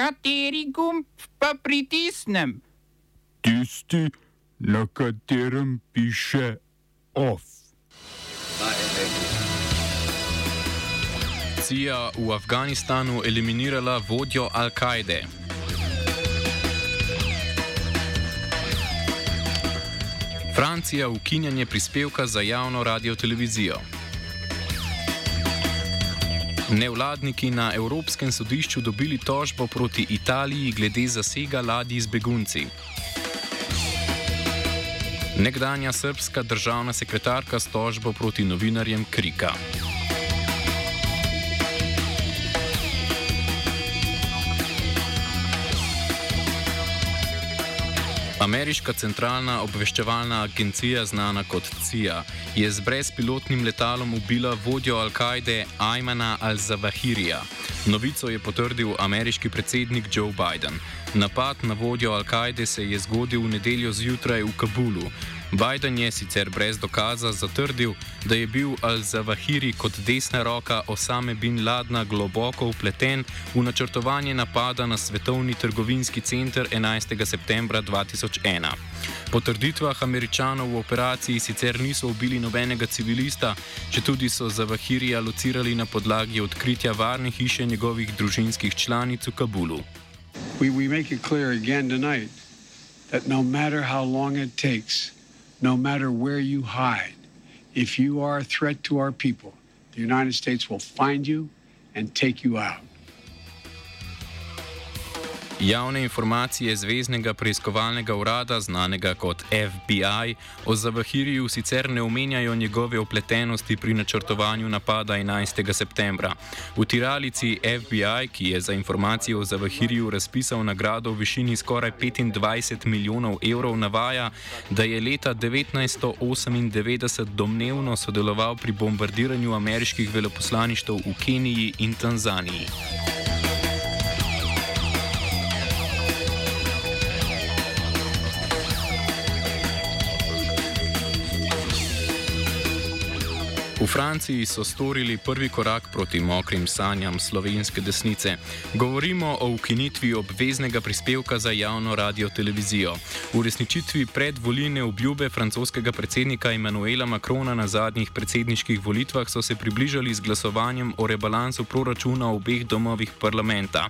Kateri gumb pa pritisnem? Tisti, na katerem piše OF. CIA v Afganistanu eliminirala vodjo Al-Kaide. Francija ukinjanje prispevka za javno radio televizijo. Nevladniki na Evropskem sodišču dobili tožbo proti Italiji glede zasega ladij z begunci. Nekdanja srpska državna sekretarka s tožbo proti novinarjem Krika. Ameriška centralna obveščevalna agencija, znana kot CIA, je z brezpilotnim letalom ubila vodjo Al-Kaide Aymana al-Zawahirija. Novico je potrdil ameriški predsednik Joe Biden. Napad na vodjo Al-Kaide se je zgodil v nedeljo zjutraj v Kabulu. Biden je sicer brez dokaza zatrdil, da je bil Al-Zawahiri kot desna roka Osame bin Ladna globoko upleten v načrtovanje napada na svetovni trgovinski center 11. septembra 2001. Po trditvah američanov v operaciji sicer niso ubili nobenega civilista, če tudi so Zawahirija locirali na podlagi odkritja varne hiše njegovih družinskih članic v Kabulu. We, we make it clear again tonight that no matter how long it takes, no matter where you hide, if you are a threat to our people, the United States will find you and take you out. Javne informacije Zvezdnega preiskovalnega urada, znanega kot FBI, o Zavahiriju sicer ne omenjajo njegove opletenosti pri načrtovanju napada 11. septembra. V tiralici FBI, ki je za informacije o Zavahiriju razpisal nagrado v višini skoraj 25 milijonov evrov, navaja, da je leta 1998 domnevno sodeloval pri bombardiranju ameriških veleposlaništev v Keniji in Tanzaniji. V Franciji so storili prvi korak proti mokrim sanjam slovenske desnice. Govorimo o ukinitvi obveznega prispevka za javno radio televizijo. Uresničitvi predvoljne obljube francoskega predsednika Emanuela Macrona na zadnjih predsedniških volitvah so se približali z glasovanjem o rebalansu proračuna v obeh domovih parlamenta.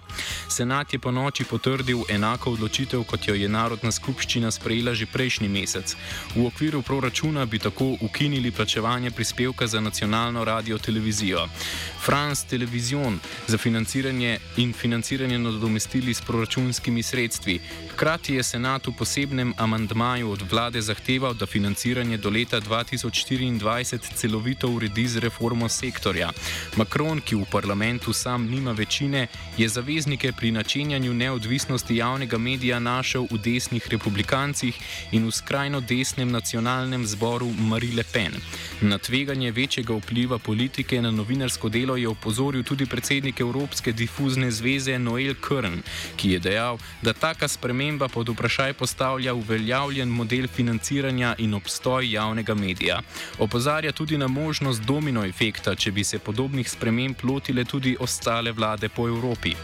Senat je po noči potrdil enako odločitev, kot jo je Narodna skupščina sprejela že prejšnji mesec. V okviru proračuna bi tako ukinili plačevanje prispevka za nacionalno radio televizijo. France Television za financiranje in financiranje nadomestili s proračunskimi sredstvi. Hkrati je senat v posebnem amandmaju od vlade zahteval, da financiranje do leta 2024 celovito uredi z reformo sektorja. Macron, ki v parlamentu sam nima večine, je zaveznike pri načenjanju neodvisnosti javnega medija našel v desnih republikancih in v skrajno desnem nacionalnem zboru Marie Le Pen. Na tveganje večjega vpliva politike na novinarsko delo je opozoril tudi predsednik Evropske difuzne zveze Noel Kern, ki je dejal, da taka sprememba pod vprašaj postavlja uveljavljen model financiranja in obstoj javnega medija. Opozarja tudi na možnost domino efekta, če bi se podobnih sprememb lotile tudi ostale vlade po Evropi.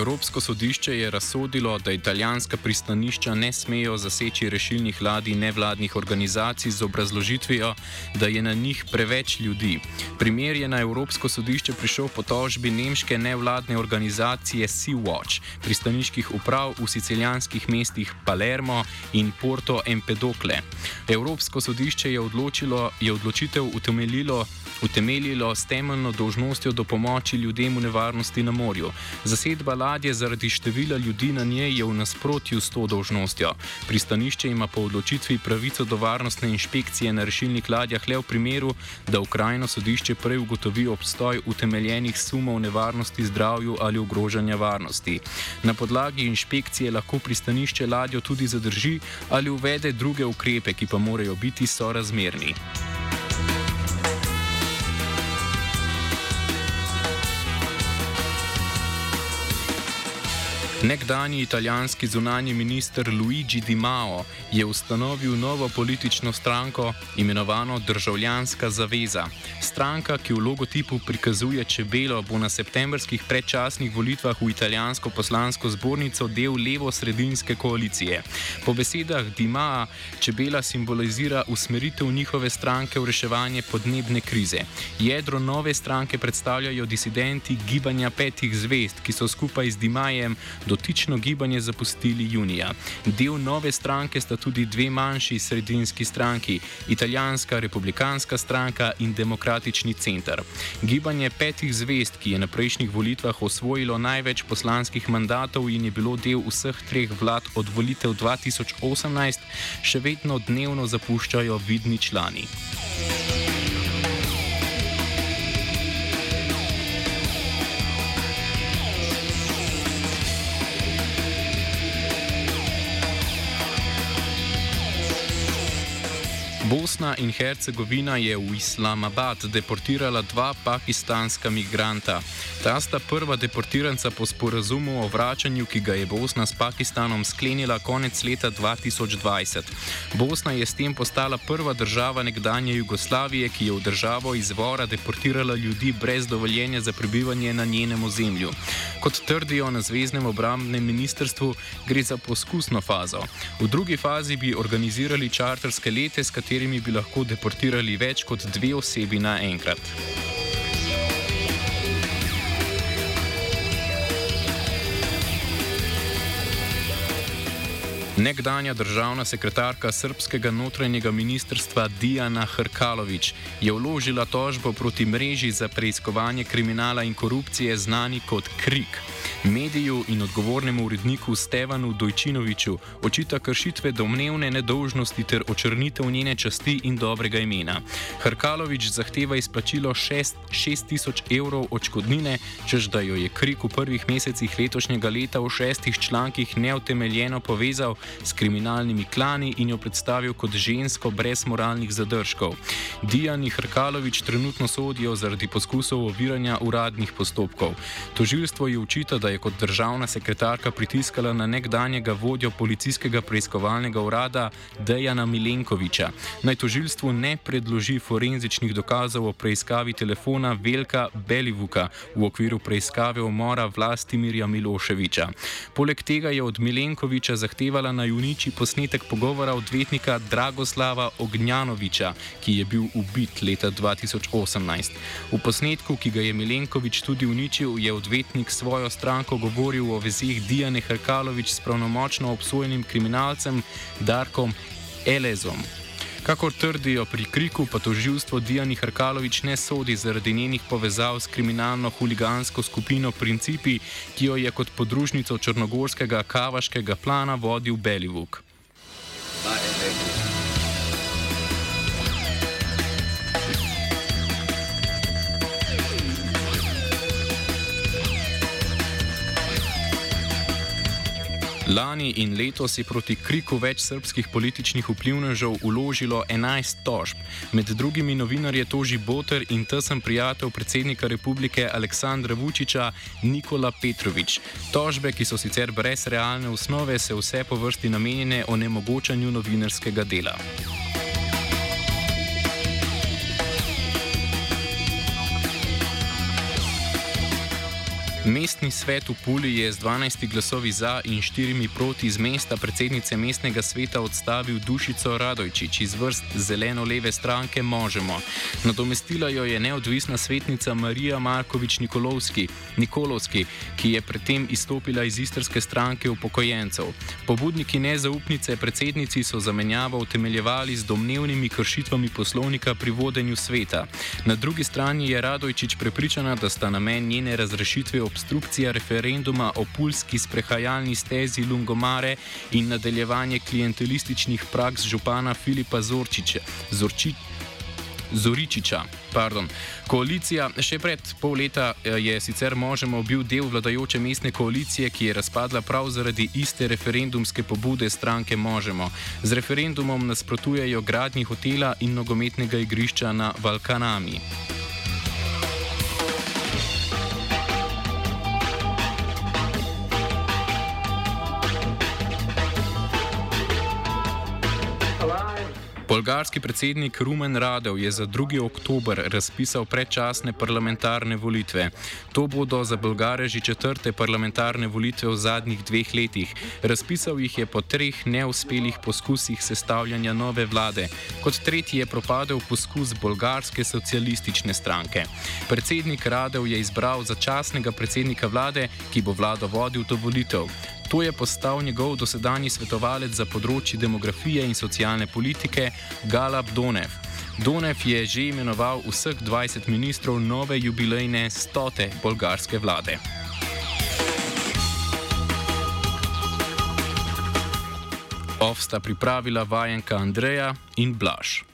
Evropsko sodišče je razsodilo, da italijanska pristanišča ne smejo zaseči rešilnih ladij nevladnih organizacij z obrazložitvijo, da je na njih preveč ljudi. Primer je na Evropsko sodišče prišel po tožbi nemške nevladne organizacije Sea-Watch, pristaniških uprav v sicilijanskih mestih Palermo in Porto Empedocle. Evropsko sodišče je, odločilo, je odločitev utemeljilo utemeljilo s temeljno dožnostjo do pomoči ljudem v nevarnosti na morju. Zasedba ladje zaradi števila ljudi na njej je v nasprotju s to dožnostjo. Pristanišče ima po odločitvi pravico do varnostne inšpekcije na rešilnih ladjah le v primeru, da Ukrajino sodišče prej ugotovi obstoj utemeljenih sumov nevarnosti zdravju ali ogrožanja varnosti. Na podlagi inšpekcije lahko pristanišče ladjo tudi zadrži ali uvede druge ukrepe, ki pa morajo biti sorazmerni. Nekdani italijanski zunani minister Luigi Di Mao je ustanovil novo politično stranko, imenovano Državljanska zaveza. Stranka, ki v logotipu prikazuje čebelo, bo na septembrskih predčasnih volitvah v italijansko poslansko zbornico del levo-sredinske koalicije. Po besedah Di Mao, čebela simbolizira usmeritev njihove stranke v reševanje podnebne krize. Jedro nove stranke predstavljajo disidenti gibanja petih zvest, ki so skupaj z Di Majem dotično gibanje zapustili junija. Del nove stranke sta tudi dve manjši sredinski stranki: Italijanska republikanska stranka in Demokratični center. Gibanje petih zvest, ki je na prejšnjih volitvah osvojilo največ poslanskih mandatov in je bilo del vseh treh vlad od volitev 2018, še vedno dnevno zapuščajo vidni člani. Bosna in Hercegovina je v Islamabad deportirala dva pakistanska migranta. Ta sta prva deportiranca po sporazumu o vračanju, ki ga je Bosna s Pakistanom sklenila konec leta 2020. Bosna je s tem postala prva država nekdanje Jugoslavije, ki je v državo izvora deportirala ljudi brez dovoljenja za prebivanje na njenem ozemlju. Kot trdijo na Zvezdnem obrambnem ministrstvu, gre za poskusno fazo. V drugi fazi bi organizirali čarterske lete, s katerimi bi lahko deportirali več kot dve osebi naenkrat. Nekdanja državna sekretarka srpskega notranjega ministrstva Dijana Hrkalovič je vložila tožbo proti mreži za preiskovanje kriminala in korupcije znani kot KRIK. Mediju in odgovornemu uredniku Stevanu Dojčinoviču očita kršitve domnevne nedolžnosti ter očrnitev njene časti in dobrega imena. Hrkalovič zahteva izplačilo 6000 evrov odškodnine, čež da jo je krik v prvih mesecih letošnjega leta v šestih člankih neutemeljeno povezal s kriminalnimi klani in jo predstavil kot žensko brez moralnih zadržkov. Dijani Hrkalovič trenutno sodijo zaradi poskusov oviranja uradnih postopkov. Tožilstvo je učita, da je kot državna sekretarka pritiskala na nekdanjega vodjo policijskega preiskovalnega urada Dejana Milenkoviča. Naj tožilstvu ne predloži forenzičnih dokazov o preiskavi telefona Velka Belivuka v okviru preiskave umora Vlastimirja Miloševiča. Poleg tega je od Milenkoviča zahtevala naj uniči posnetek pogovora odvetnika Dragoslava Ognjanoviča, ki je bil ubit leta 2018. V posnetku, ki ga je Milenkovič tudi uničil, je odvetnik svojo stran stranko govoril o vezih Dijane Hrkalovič s pravnomočno obsojenim kriminalcem Darkom Elezom. Kakor trdijo pri kriku, pa toživstvo Dijani Hrkalovič ne sodi zaradi njenih povezav s kriminalno huligansko skupino Principi, ki jo je kot podružnico črnogorskega kavaškega plana vodil Belivuk. Lani in letos je proti kriku več srpskih političnih vplivnežev uložilo 11 tožb. Med drugimi novinarje toži Boter in tesen prijatelj predsednika republike Aleksandra Vučiča Nikola Petrovič. Tožbe, ki so sicer brez realne osnove, se vse po vrsti namenjene onemogočanju novinarskega dela. Mestni svet v Puli je z 12 glasovi za in 4 proti iz mesta predsednice mestnega sveta odstavil Dušico Radojčič iz vrst zeleno-leve stranke Možemo. Nadomestila jo je neodvisna svetnica Marija Markovič Nikolovski, Nikolovski, ki je predtem izstopila iz istrske stranke upokojencev. Pobudniki nezaupnice predsednici so zamenjavo utemeljevali z domnevnimi kršitvami poslovnika pri vodenju sveta. Na drugi strani je Radojčič prepričana, da sta namen njene razrešitve obstrukcija referenduma o pulski sprehajalni stezi Lungomare in nadaljevanje klientelističnih praks župana Filipa Zorčiča. Zorči, Zoričiča. Pardon. Koalicija še pred pol leta eh, je sicer možemo bil del vladajoče mestne koalicije, ki je razpadla prav zaradi iste referendumske pobude stranke Možemo. Z referendumom nasprotujejo gradnji hotela in nogometnega igrišča na Balkanami. Bolgarski predsednik Rumen Radev je za 2. oktober razpisal predčasne parlamentarne volitve. To bodo za Bolgare že četrte parlamentarne volitve v zadnjih dveh letih. Razpisal jih je po treh neuspelih poskusih sestavljanja nove vlade. Kot tretji je propadel poskus bolgarske socialistične stranke. Predsednik Radev je izbral začasnega predsednika vlade, ki bo vlado vodil do volitev. To je postal njegov dosedanji svetovalec za področje demografije in socialne politike Galab Donev. Donev je že imenoval vseh 20 ministrov nove jubilejne stote bolgarske vlade. Ovsta pripravila vajenka Andreja in Blaž.